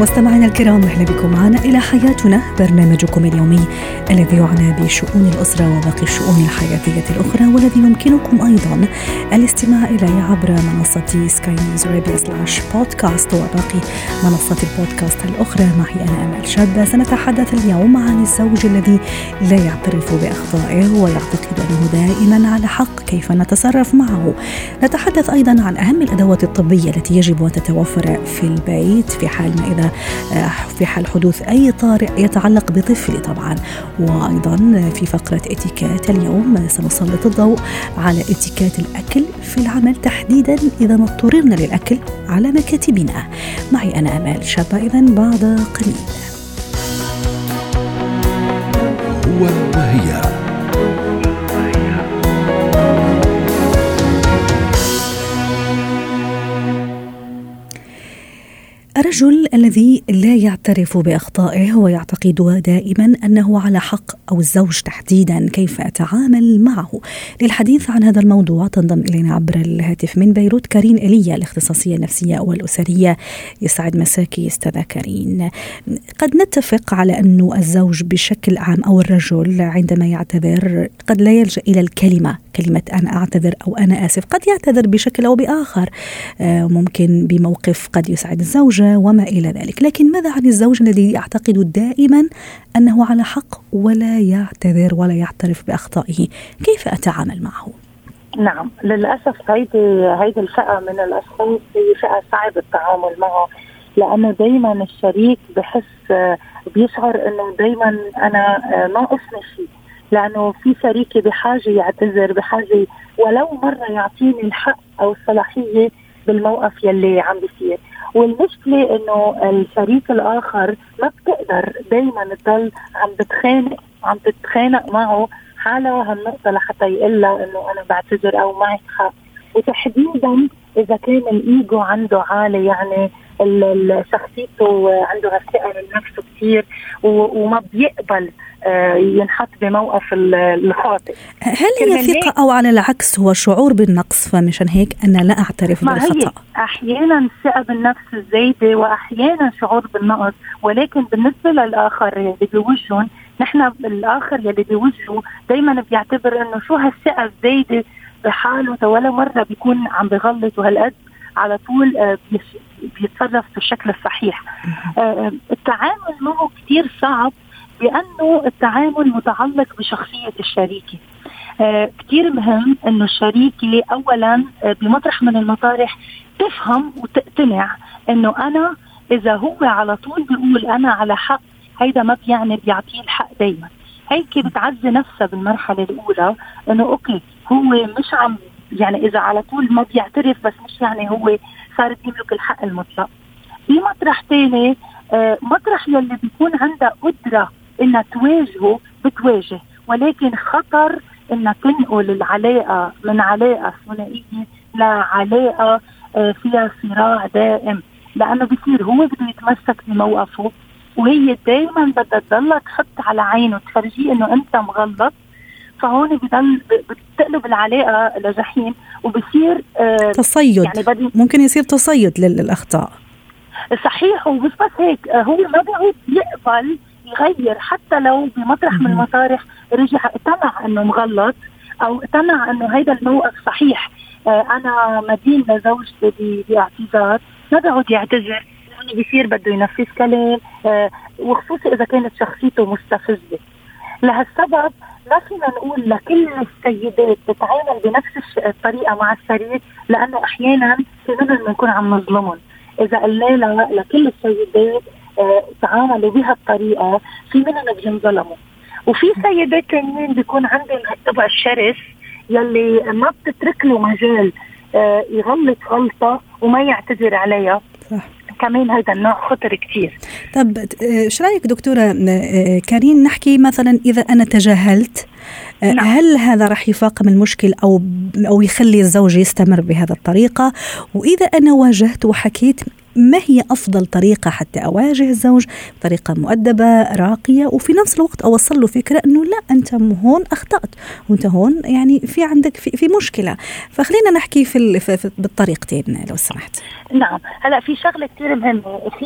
مستمعينا الكرام أهلا بكم. معنا إلى حياتنا برنامجكم اليومي الذي يعنى بشؤون الأسرة وباقي الشؤون الحياتية الأخرى والذي يمكنكم أيضا الاستماع إليه عبر منصة Sky News Arabia slash podcast وباقي منصات البودكاست الأخرى. معي أنا أمل شابه سنتحدث اليوم عن الزوج الذي لا يعترف بأخطائه ويعتقد أنه دائما على حق. كيف نتصرف معه؟ نتحدث أيضا عن أهم الأدوات الطبية التي يجب أن تتوفر في البيت في حال ما إذا في حال حدوث أي طارئ يتعلق بطفلي طبعا. وأيضا في فقرة إتيكات اليوم سنسلط الضوء على إتيكات الأكل في العمل تحديدا إذا اضطررنا للأكل على مكاتبنا. معي أنا أمال شابة إذا بعد قليل. هو وهي الرجل الذي لا يعترف بأخطائه ويعتقد دائما أنه على حق أو الزوج تحديدا كيف أتعامل معه. للحديث عن هذا الموضوع تنضم إلينا عبر الهاتف من بيروت كارين ايليا الاختصاصية النفسية والأسرية. يسعد مساكي أستاذة كارين. قد نتفق على انه الزوج بشكل عام أو الرجل عندما يعتذر قد لا يلجأ إلى الكلمة كلمة أنا أعتذر أو أنا آسف قد يعتذر بشكل أو بآخر. آه، ممكن بموقف قد يسعد الزوجة وما إلى ذلك. لكن ماذا عن الزوج الذي يعتقد دائما أنه على حق ولا يعتذر ولا يعترف بأخطائه؟ كيف أتعامل معه؟ نعم للأسف هيدي هيدي الفئة من الأشخاص هي فئة صعب التعامل معها لأنه دايما الشريك بحس بيشعر أنه دايما أنا ناقصني شيء لأنه في شريكي بحاجة يعتذر بحاجة ولو مرة يعطيني الحق أو الصلاحية بالموقف يلي عم بيصير. والمشكلة إنه الشريك الآخر ما بتقدر دائما تضل عم بتخانق عم تتخانق معه حالها هالنقطة لحتى يقول إنه أنا بعتذر أو معك حق. وتحديدا إذا كان الإيجو عنده عالي يعني شخصيته عنده الثقه نفسه كثير وما بيقبل آه، ينحط بموقف الخاطئ. هل هي ثقة أو على العكس هو شعور بالنقص؟ فمشان هيك أنا لا أعترف بالخطأ. أحيانا الثقة بالنفس الزايدة وأحيانا شعور بالنقص ولكن بالنسبة للآخر اللي بوجههم نحن الآخر يلي بوجهه دايما بيعتبر إنه شو هالثقة الزايدة بحاله ولا مرة بيكون عم بغلط وهالقد على طول آه، بيتصرف بالشكل الصحيح. آه، التعامل معه كثير صعب لأنه التعامل متعلق بشخصية الشريكة. آه كثير مهم إنه الشريكة اولا آه بمطرح من المطارح تفهم وتقتنع إنه أنا إذا هو على طول بيقول أنا على حق هيدا ما بيعني بيعطيه الحق دائما هيك بتعزي نفسها بالمرحلة الأولى إنه أوكي هو مش عم يعني إذا على طول ما بيعترف بس مش يعني هو صار بيملك الحق المطلق. في مطرح ثاني آه مطرح يلي بيكون عندها قدرة إنها تواجهه بتواجه. ولكن خطر إنها تنقل العلاقة من علاقة ثنائية لعلاقة آه، فيها صراع دائم. لأنه بصير هو بده يتمسك بموقفه وهي دائما بدها تضلها تحط على عينه تفرجيه إنه أنت مغلط. فهون بضل بتقلب العلاقة لجحيم وبصير آه تصيد. يعني بدي ممكن يصير تصيد للأخطاء. صحيح ومش بس هيك آه، هو ما بيعود يقبل يغير حتى لو بمطرح من المطارح رجع اقتنع إنه مغلط أو اقتنع إنه هيدا الموقف صحيح. آه أنا مدين لزوجتي باعتذار ما بيعود يعتذر لأنه بصير بده ينفذ كلام آه وخصوصي إذا كانت شخصيته مستفزة. لهالسبب ما فينا نقول لكل السيدات تتعامل بنفس الطريقة مع الشريك لأنه أحيانا في منهم بنكون عم نظلمهم. إذا قلنا لكل السيدات تعاملوا بهالطريقه في منهم بينظلموا وفي سيدات تانيين بيكون عندهم هالطبع الشرس يلي ما بتترك له مجال آه، يغلط غلطة وما يعتذر عليها. صح. كمان هذا النوع خطر كثير طب إيش رأيك دكتورة آه، كارين نحكي مثلا إذا أنا تجاهلت آه، نعم. هل هذا راح يفاقم المشكل أو أو يخلي الزوج يستمر بهذا الطريقة وإذا أنا واجهت وحكيت ما هي أفضل طريقة حتى أواجه الزوج؟ بطريقه مؤدبة راقية وفي نفس الوقت أوصل له فكرة إنه لا أنت هون أخطأت. وأنت هون يعني في عندك في, في مشكلة. فخلينا نحكي في, في بالطريقتين لو سمحت. نعم. هلا في شغلة كثير مهمة. في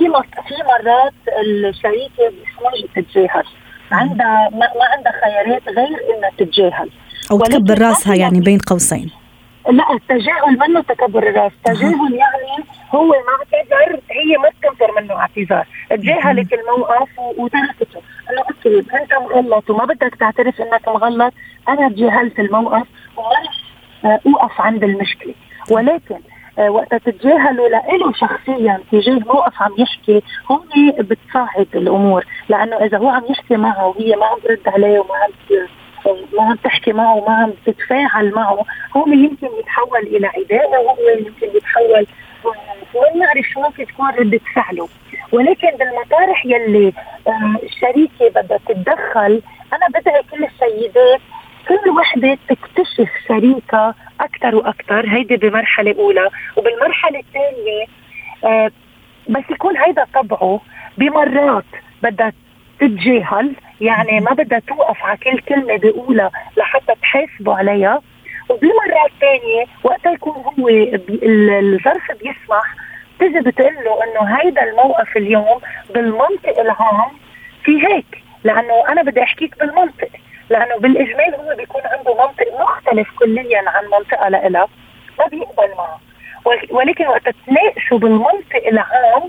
في مرات الشريكة مش تتجاهل عندها ما, ما عندها خيارات غير إنها تتجاهل. أو تكبر راسها يعني بين قوسين. لا التجاهل منه تكبر الراس. التجاهل يعني هو ما اعتذر هي ما تنفر منه اعتذار. تجاهلت الموقف وتركته. انه أوكي أنت مغلط وما بدك تعترف إنك مغلط. أنا تجاهلت الموقف وما أوقف عند المشكلة. ولكن آه، وقت تتجاهلوا له شخصيا تجاه موقف عم يحكي هون بتصعد الأمور. لأنه إذا هو عم يحكي معه وهي ما عم ترد عليه وما عم ما عم تحكي معه وما عم تتفاعل معه هو يمكن يتحول إلى عداء وهو يمكن يتحول ما نعرف شو ممكن تكون ردة فعله. ولكن بالمطارح يلي آه، الشريكة بدها تتدخل أنا بدعي كل السيدات كل وحدة تكتشف شريكة أكثر وأكثر هيدي بمرحلة أولى. وبالمرحلة الثانية آه بس يكون هيدا طبعه بمرات بدها تتجاهل. يعني ما بدها توقف على كل كلمة بيقولها لحتى تحاسبه عليها. وبمرات ثانية وقتها يكون هو الظرف بيسمح تجي بتقول له إنه هيدا الموقف اليوم بالمنطق العام في هيك. لأنه أنا بدي أحكيك بالمنطق. لأنه بالإجمال هو بيكون عنده منطق مختلف كليا عن منطقة لإلها. ما بيقبل معه. ولكن وقت تناقشوا بالمنطق العام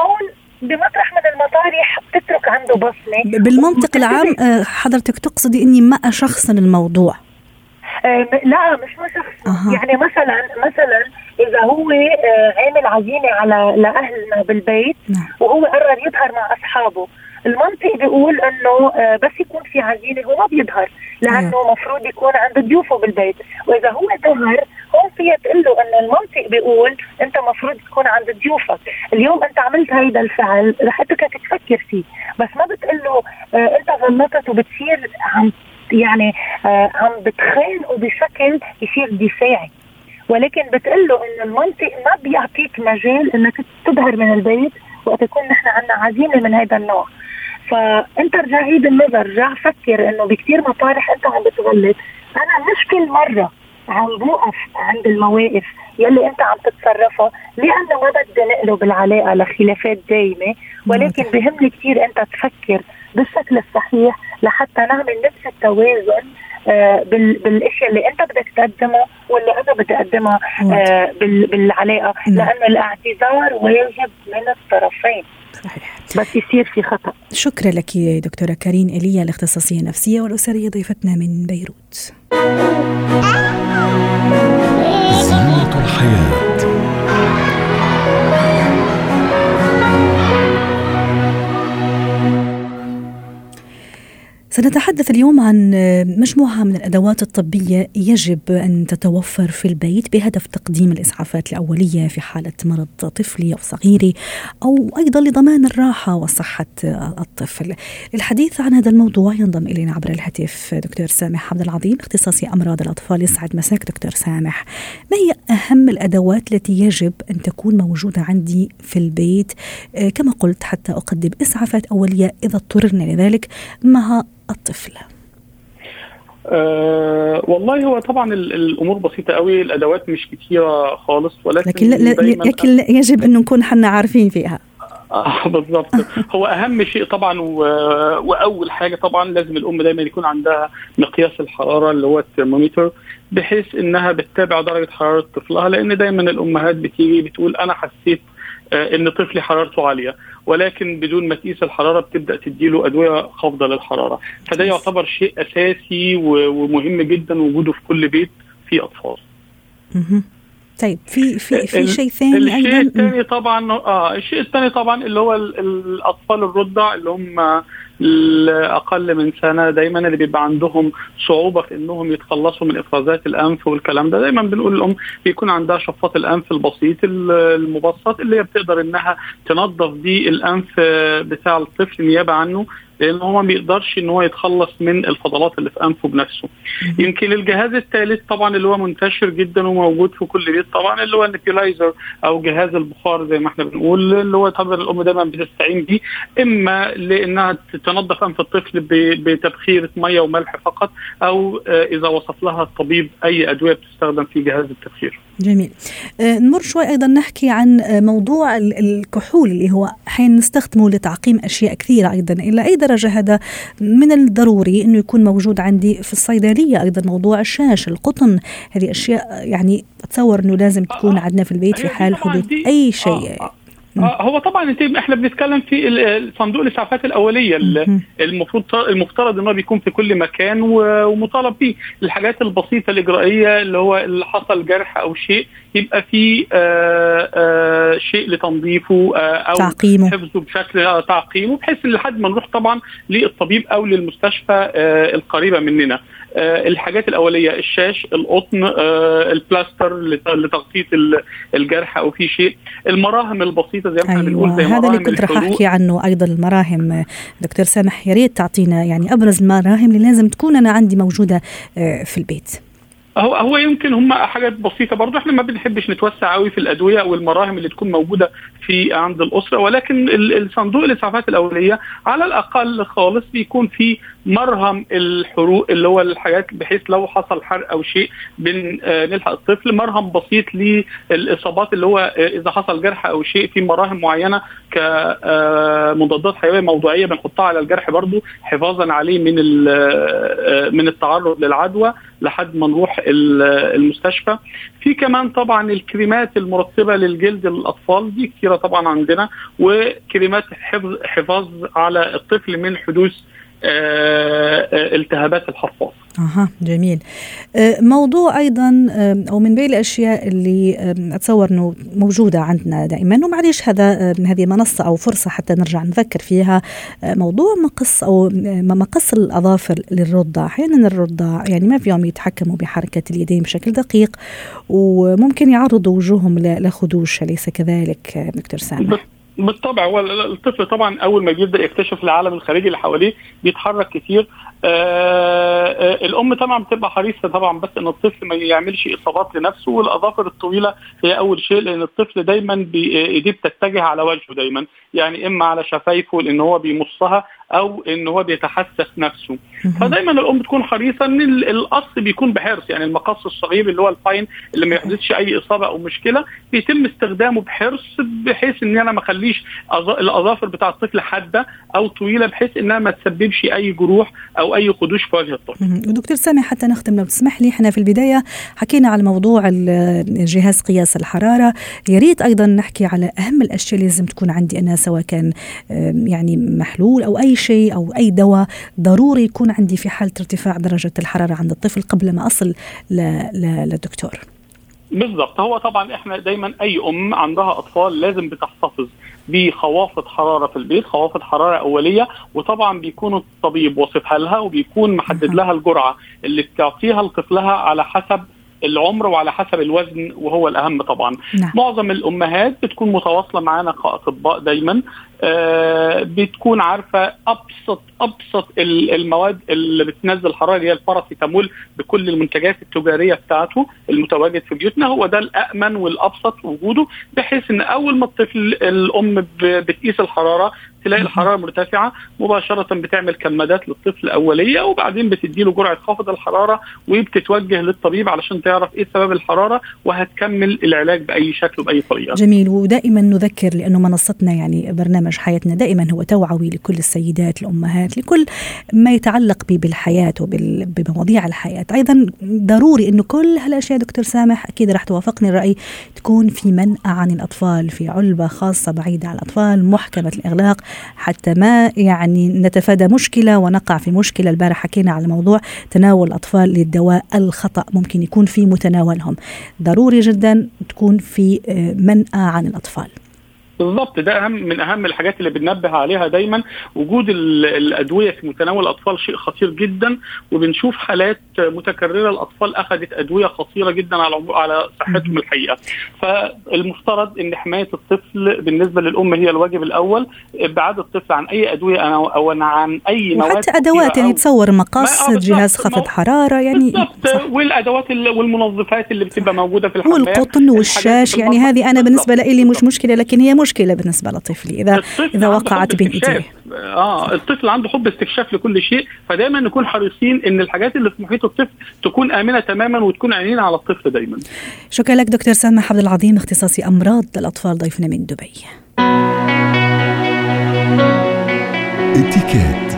هون بمطرح من المطارح بتترك عنده بصمة. بالمنطق العام آه، حضرتك تقصدي إني ما أشخصن الموضوع. لا مش ما شخص. أه. يعني مثلا مثلا إذا هو آه عامل عزيمة على لأهلنا بالبيت نعم. وهو قرر يظهر مع أصحابه. المنطق بيقول إنه آه بس يكون في عزيمة هو ما بيظهر لأنه المفروض يكون عنده ضيوفه بالبيت. وإذا هو ظهر هون فيها تقول له انه المنطق بيقول أنت المفروض تكون عند ضيوفك. اليوم أنت عملت هيدا الفعل رح اتركك تفكر فيه. بس ما بتقول له آه أنت غلطت وبتصير عم يعني آه عم بتخانقه بشكل يصير دفاعي. ولكن بتقول له إنه المنطق ما بيعطيك مجال إنك تظهر من البيت وقت يكون نحن عندنا عزيمة من هذا النوع. فأنت رجع عيد النظر رجع فكر إنه بكثير مطارح أنت عم بتغلط. أنا مش كل مرة عم بوقف عند المواقف يلي أنت عم تتصرفها لأنه ما بدي نقلب العلاقه لخلافات دايمة. ولكن بهمني كثير أنت تفكر بالشكل الصحيح لحتى نعمل نفس التوازن آه بالإشياء اللي أنت بدك تقدمها واللي أنا بدي أقدمها آه بالعلاقة. لأنه الاعتذار واجب من الطرفين. صحيح. بس يصير في خطأ. شكرا لك دكتورة كارين ايليا الاختصاصية النفسية والأسرية ضيفتنا من بيروت. زينة الحياة. سنتحدث اليوم عن مجموعة من الأدوات الطبية يجب أن تتوفر في البيت بهدف تقديم الإسعافات الأولية في حالة مرض طفلي أو صغيري أو أيضا لضمان الراحة وصحة الطفل. للحديث عن هذا الموضوع ينضم إلينا عبر الهاتف دكتور سامح عبد العظيم اختصاصي أمراض الأطفال يسعد مساك دكتور سامح. ما هي أهم الأدوات التي يجب أن تكون موجودة عندي في البيت؟ كما قلت حتى أقدم إسعافات أولية إذا اضطررنا لذلك مع الطفل؟ أه والله هو طبعا الأمور بسيطة قوي الأدوات مش كثيره خالص ولكن لكن, لكن يجب أن نكون حنا عارفين فيها. آه بالضبط. هو أهم شيء طبعا وأول حاجة طبعا لازم الأم دايما يكون عندها مقياس الحرارة اللي هو الترمومتر بحيث إنها بتتابع درجة حرارة طفلها لأن دايما الأمهات بتيجي بتقول أنا حسيت آه، إن طفلي حرارته عالية. ولكن بدون ما تقيس الحرارة بتبدأ تديله أدوية خافضه للحرارة. فده يعتبر شيء أساسي ومهم جدا وجوده في كل بيت فيه أطفال. طيب في في في شيء ثاني الشيء الثاني طبعا آه الشيء الثاني طبعا اللي هو الأطفال الرضع اللي هم أقل من سنة دايما اللي بيبقى عندهم صعوبة في إنهم يتخلصوا من إفرازات الأنف والكلام ده. دايما بنقول الأم بيكون عندها شفاط الأنف البسيط المبسط اللي هي بتقدر إنها تنظف بيه الأنف بتاع الطفل نيابة عنه. لأن هو ما بيقدرش ان هو يتخلص من الفضلات اللي في انفه بنفسه. يمكن الجهاز الثالث طبعا اللي هو منتشر جدا وموجود في كل بيت طبعا اللي هو النيبيولايزر أو جهاز البخار زي ما إحنا بنقول اللي هو طبعا الأم دايما بتستعين بيه إما لأنها تنظف أنف الطفل بتبخير مية وملح فقط أو إذا وصف لها الطبيب أي أدوية بتستخدم في جهاز التبخير. جميل. آه، نمر شوي أيضا نحكي عن موضوع الكحول اللي هو حين نستخدمه لتعقيم أشياء كثيرة أيضا. إلى أي درجة هذا من الضروري أنه يكون موجود عندي في الصيدلية. أيضا موضوع الشاش القطن هذه أشياء يعني اتصور أنه لازم تكون عندنا في البيت في حال حدوث أي شيء. آه. هو طبعا إحنا بنتكلم في صندوق الإسعافات الأولية المفروض المفترض إن هو بيكون في كل مكان ومطالب فيه الحاجات البسيطة الإجرائية اللي هو اللي حصل جرح أو شيء يبقى في آه آه شيء لتنظيفه آه أو تعقيمه. حفظه بشكل تعقيمه بحيث لحد ما نروح طبعا للطبيب أو للمستشفى القريبة مننا. الحاجات الأولية الشاش القطن البلاستر لتغطية الجرح أو في شيء. المراهم البسيطة زي ما إحنا أيوة. بنقول زي هذا اللي كنت رح أحكي عنه أيضا المراهم. دكتور سامح يا ريت تعطينا يعني أبرز المراهم اللي لازم تكون أنا عندي موجودة في البيت. هو هو يمكن هم حاجات بسيطة برضه إحنا ما بنحبش نتوسع قوي في الأدوية أو المراهم اللي تكون موجودة في عند الأسرة. ولكن الصندوق الإسعافات الأولية على الأقل خالص بيكون في مرهم الحروق اللي هو الحاجات بحيث لو حصل حرق أو شيء بنلحق الطفل. مرهم بسيط للإصابات اللي هو إذا حصل جرح أو شيء في مراهم معينة كمضادات حيوية موضوعية بنحطها على الجرح برضه حفاظا عليه من من التعرض للعدوى لحد ما نروح المستشفى. في كمان طبعا الكريمات المرطبة للجلد للاطفال دي كثيره طبعا عندنا وكريمات حفظ حفاظ على الطفل من حدوث التهابات الحفاظ. أها جميل. موضوع أيضا أو من بين الأشياء اللي أتصور إنه موجودة عندنا دائما ومعليش هذا هذه منصة أو فرصة حتى نرجع نذكر فيها موضوع مقص أو مقص الأظافر للرضع. أحيانا الرضع يعني ما فيهم يتحكموا بحركة اليدين بشكل دقيق وممكن يعرضوا وجوههم لخدوش أليس كذلك دكتور سامح؟ بالطبع هو الطفل طبعا أول ما بيبدأ يكتشف العالم الخارجي اللي حواليه بيتحرك كتير. آه آه الأم طبعا بتبقى حريصة طبعا بس إن الطفل ما يعملش إصابات لنفسه والأظافر الطويلة هي أول شيء لأن الطفل دايما ايديه بتتجه على وجهه دايما. يعني إما على شفايفه لأن هو بيمصها أو إن هو بيتحسس نفسه. فدايما الأم بتكون حريصه إن القص بيكون بحرص. يعني المقص الصغير اللي هو ال fine اللي ما يحدثش أي إصابة أو مشكلة بيتم استخدامه بحرص بحيث إن أنا ما أخليش الأظافر بتاع الطفل حادة أو طويلة بحيث إنها ما تسببش أي جروح أو أي خدوش في وجه الطفل. دكتور سامي حتى نختم لو تسمح لي إحنا في البداية حكينا على موضوع جهاز قياس الحرارة. يا ريت أيضا نحكي على أهم الأشياء اللي لازم تكون عندي أنا سواء كان يعني محلول أو أي شيء أو أي دواء ضروري يكون عندي في حالة ارتفاع درجة الحرارة عند الطفل قبل ما أصل للدكتور. بالضبط هو طبعا إحنا دايما أي أم عندها أطفال لازم بتحتفظ بخوافض حرارة في البيت خوافض حرارة أولية وطبعا بيكون الطبيب واصفها لها وبيكون محدد لها الجرعة اللي بتعطيها لطفلها على حسب العمر وعلى حسب الوزن وهو الأهم طبعا نعم. معظم الأمهات بتكون متواصلة معانا كأطباء دايما بتكون عارفة ابسط أبسط المواد اللي بتنزل الحراره اللي هي الباراسيتامول بكل المنتجات التجارية بتاعته المتواجد في بيوتنا. هو ده الامن والأبسط وجوده بحيث إن أول ما الطفل الأم بتقيس الحرارة تلاقي الحرارة مرتفعة مباشرة بتعمل كمادات للطفل أولية وبعدين بتدي له جرعة خافض الحرارة وبتتوجه للطبيب علشان تعرف إيه سبب الحرارة وهتكمل العلاج بأي شكل وبأي طريقة. جميل. ودائما نذكر لأنه منصتنا يعني برنامج حياتنا دائما هو توعوي لكل السيدات الأمهات لكل ما يتعلق بالحياة وبمواضيع الحياة، أيضا ضروري إنه كل هالأشياء دكتور سامح أكيد رح توافقني الرأي تكون في منأى عن الأطفال في علبة خاصة بعيدة عن الأطفال محكمة الإغلاق حتى ما يعني نتفادى مشكلة ونقع في مشكلة. البارح حكينا على موضوع تناول الأطفال للدواء الخطأ ممكن يكون في متناولهم. ضروري جدا تكون في منأى عن الأطفال. بالضبط. ده أهم من أهم الحاجات اللي بننبه عليها دايما. وجود الأدوية في متناول الأطفال شيء خطير جدا. وبنشوف حالات متكررة الأطفال أخذت أدوية خطيرة جدا على على صحتهم الحقيقة. فالمفترض إن حماية الطفل بالنسبة للأم هي الواجب الأول. إبعاد الطفل عن أي أدوية أو عن أي مواد وحتى أدوات يعني تصور مقص جهاز خفض حرارة يعني بالضبط. والأدوات والمنظفات اللي بتبقى موجودة في الحمام. والقطن والشاش يعني هذه أنا بالنسبة لي مش مشكلة لكن هي مشكلة بالنسبة لطفلي اذا إذا وقعت بين ايديه آه الطفل عنده حب استكشاف لكل شيء فدايما نكون حريصين إن الحاجات اللي في محيط الطفل تكون آمنة تماما وتكون عينينا على الطفل دايما. شكرا لك دكتور سامح عبد العظيم اختصاصي أمراض الأطفال ضيفنا من دبي. اتكات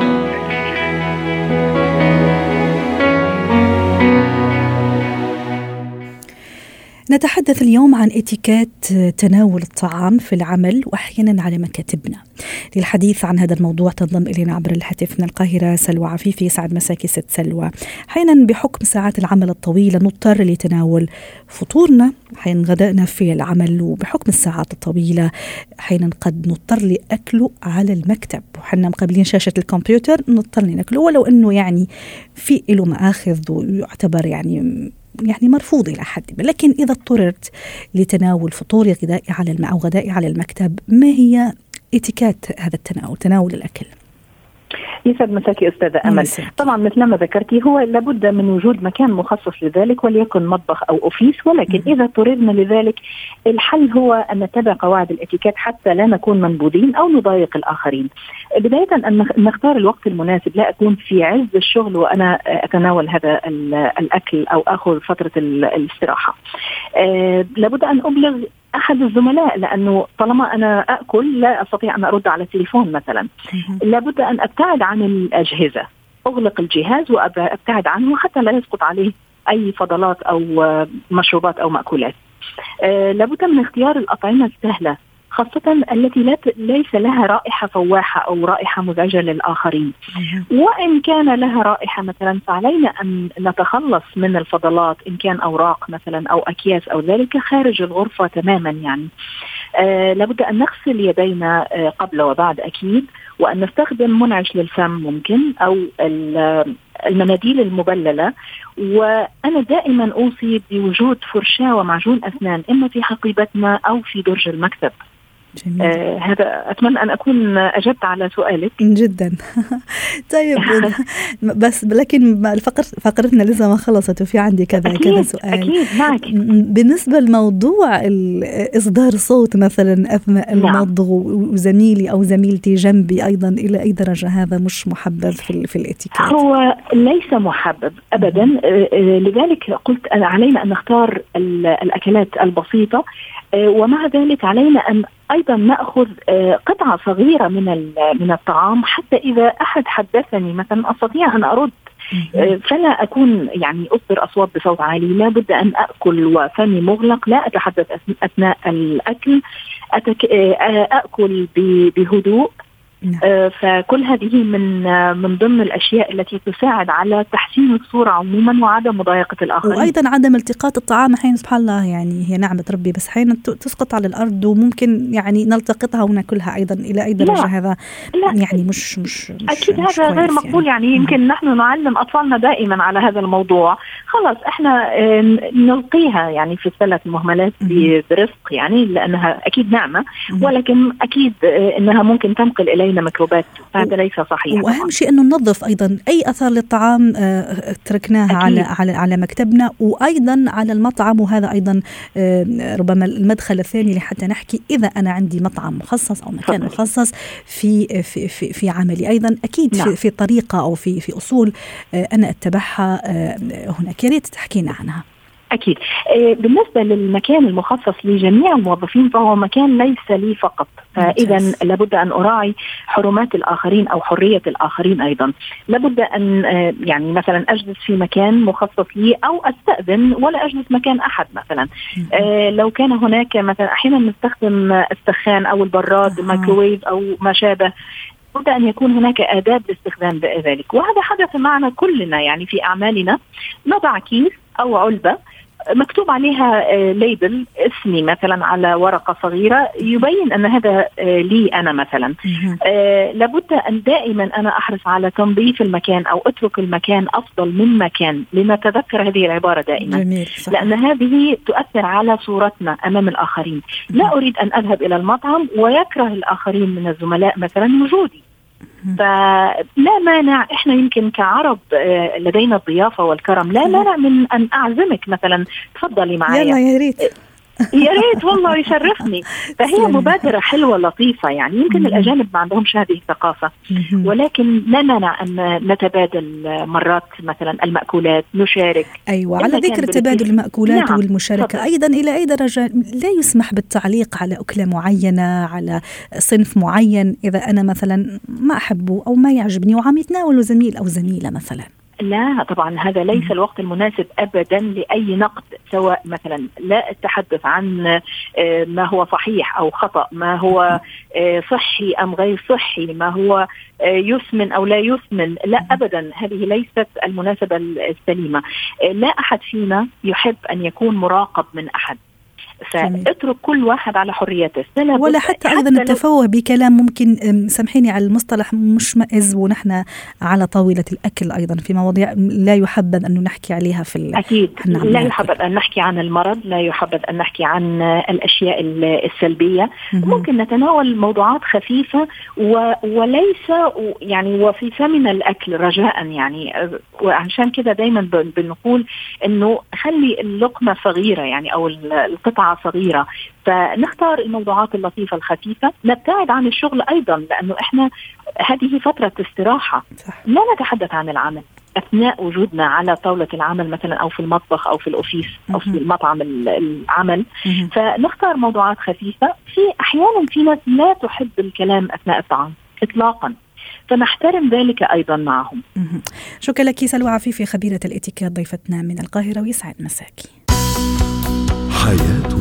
نتحدث اليوم عن اتيكيت تناول الطعام في العمل وأحيانا على مكاتبنا. للحديث عن هذا الموضوع تنضم إلينا عبر الهاتف من القاهرة سلوى عفيفي يسعد مساكي ست سلوى. أحيانا بحكم ساعات العمل الطويلة نضطر لتناول فطورنا أحيانا غدائنا في العمل وبحكم الساعات الطويلة أحيانا قد نضطر لأكله على المكتب وحنا مقابلين شاشة الكمبيوتر نضطر ناكله ولو إنه يعني في له مآخذ ويعتبر يعني يعني مرفوض إلى حد ما. لكن إذا اضطررت لتناول فطوري غذائي على الماء أو غدائي على المكتب ما هي اتيكات هذا التناول تناول الأكل؟ يسعد مساكي أستاذة أمل. طبعا مثل ما ذكرتي هو لابد من وجود مكان مخصص لذلك وليكن مطبخ أو أوفيس ولكن م. إذا اضطررنا لذلك الحل هو أن نتبع قواعد الاتيكيت حتى لا نكون منبوذين أو نضايق الآخرين. بداية أن نختار الوقت المناسب لا أكون في عز الشغل وأنا أتناول هذا الأكل أو آخذ فترة الاستراحة. أه لابد أن أبلغ أحد الزملاء لأنه طالما أنا آكل لا أستطيع أن أرد على التليفون مثلا. لابد أن أبتعد عن الأجهزة. أغلق الجهاز وأبتعد عنه حتى لا يسقط عليه أي فضلات أو مشروبات أو مأكولات. أه لابد من اختيار الأطعمة السهلة. خاصة التي لا ليس لها رائحة فواحة أو رائحة مزعجة للآخرين. وإن كان لها رائحة مثلا فعلينا أن نتخلص من الفضلات إن كان أوراق مثلا أو أكياس أو ذلك خارج الغرفة تماما يعني. آه لابد أن نغسل يدينا آه قبل وبعد أكيد وأن نستخدم منعش للفم ممكن أو المناديل المبللة. وأنا دائما أوصي بوجود فرشاة ومعجون أسنان إما في حقيبتنا أو في درج المكتب. جميل. آه هذا أتمنى أن أكون اجبت على سؤالك. جدا. طيب بس لكن الفقر فقرتنا لسه ما خلصت وفي عندي كذا أكيد كذا سؤال. أكيد معك. بالنسبة لموضوع إصدار صوت مثلا أثناء نعم. المضغ وزميلي أو زميلتي جنبي أيضا إلى أي درجة هذا مش محبب في في الإتيكيت؟ هو ليس محبب ابدا. لذلك قلت علينا أن نختار الأكلات البسيطة. ومع ذلك علينا أن أيضا نأخذ قطعة صغيرة من من الطعام حتى إذا أحد حدثني مثلا أستطيع أن أرد فلا أكون يعني اصدر أصوات بصوت عالي لا بد أن أكل وفمي مغلق لا أتحدث أثناء الأكل أتك... أكل بهدوء نعم. فكل هذه من من ضمن الأشياء التي تساعد على تحسين الصورة عموما وعدم مضايقة الآخرين. وأيضا عدم التقاط الطعام أحيانا سبحان الله يعني هي نعمة ربي بس أحيانا تسقط على الأرض وممكن يعني نلتقطها ونأكلها أيضا إلى أي درجة لا. هذا لا. يعني مش مش, مش أكيد مش هذا غير مقبول يعني, يعني يمكن نحن نعلم أطفالنا دائما على هذا الموضوع خلاص إحنا نلقيها يعني في سله المهملات برفق يعني لأنها أكيد نعمة ولكن أكيد إنها ممكن تنقل إلينا ميكروبات هذا ليس صحيح. وأهم شيء أنه ننظف أيضا أي اثر للطعام تركناها على على على مكتبنا وأيضا على المطعم وهذا أيضا ربما المدخل الثاني لحتى نحكي إذا أنا عندي مطعم مخصص أو مكان مخصص في في في, في عملي. أيضا أكيد نعم. في, في طريقة أو في في أصول أنا أتبعها هناك. يا ريت تحكينا عنها. أكيد. بالنسبة للمكان المخصص لجميع الموظفين فهو مكان ليس لي فقط. فاذا لابد أن أراعي حرمات الآخرين أو حرية الآخرين أيضا. لابد أن يعني مثلا أجلس في مكان مخصص لي أو أستأذن ولا أجلس مكان أحد مثلا. لو كان هناك مثلا أحيانا نستخدم السخان أو البراد الميكروويف أو ما شابه. لابد أن يكون هناك آداب لاستخدام ذلك. وهذا حدث معنا كلنا يعني في أعمالنا. نضع كيس أو علبة. مكتوب عليها label اسمي مثلا على ورقة صغيرة يبين أن هذا لي أنا مثلا. لابد أن دائما أنا أحرص على تنظيف المكان أو أترك المكان أفضل من مكان لنتذكر هذه العبارة دائما. جميل صح. لأن هذه تؤثر على صورتنا أمام الآخرين. لا أريد أن أذهب إلى المطعم ويكره الآخرين من الزملاء مثلا وجودي. فلا مانع. إحنا يمكن كعرب آه، لدينا الضيافة والكرم. لا مانع من أن أعزمك مثلا. تفضلي معايا. يلا يا ريت. يا ريت والله يشرفني. فهي مبادرة حلوة لطيفة يعني. يمكن الأجانب ما عندهمش هذه الثقافة. ولكن لا مانع أن نتبادل مرات مثلا المأكولات نشارك. أيوه على ذكر تبادل المأكولات نعم. والمشاركة. فضل. أيضا إلى أي درجة؟ لا يسمح بالتعليق على أكلة معينة على صنف معين. إذا أنا مثلا ما أحبه أو ما يعجبني وعم يتناوله زميل أو زميلة مثلا. لا طبعا هذا ليس الوقت المناسب ابدا لأي نقد سواء مثلا لا التحدث عن آه، ما هو صحيح أو خطأ ما هو آه، صحي أم غير صحي ما هو آه، يسمن أو لا يسمن لا ابدا هذه ليست المناسبة السليمة. لا أحد فينا يحب أن يكون مراقب من أحد. فاترك كل واحد على حريته. ولا حتى, أيضا التفوه بكلام ممكن سامحيني على المصطلح مشمئز ونحن على طاولة الأكل أيضا في مواضيع لا يحبذ انه نحكي عليها في أكيد. لا يحبذ أن نحكي عن المرض لا يحبذ أن نحكي عن الأشياء السلبية. ممكن نتناول موضوعات خفيفة و... وليس يعني وفي ثمن الأكل رجاء يعني. وعشان كده دايما بنقول إنه خلي اللقمة صغيرة يعني أو القطعة صغيرة. فنختار الموضوعات اللطيفة الخفيفة. نبتعد عن الشغل أيضا لأنه إحنا هذه فترة استراحة. صح. لا نتحدث عن العمل. أثناء وجودنا على طاولة العمل مثلا أو في المطبخ أو في الأوفيس أو في المطعم العمل. فنختار موضوعات خفيفة. في أحيانا في ناس لا تحب الكلام أثناء الطعام اطلاقا. فنحترم ذلك أيضا معهم. شكرا لك سلوى عفيفي خبيرة الإتيكيت ضيفتنا من القاهرة ويسعد مساكي. حياتنا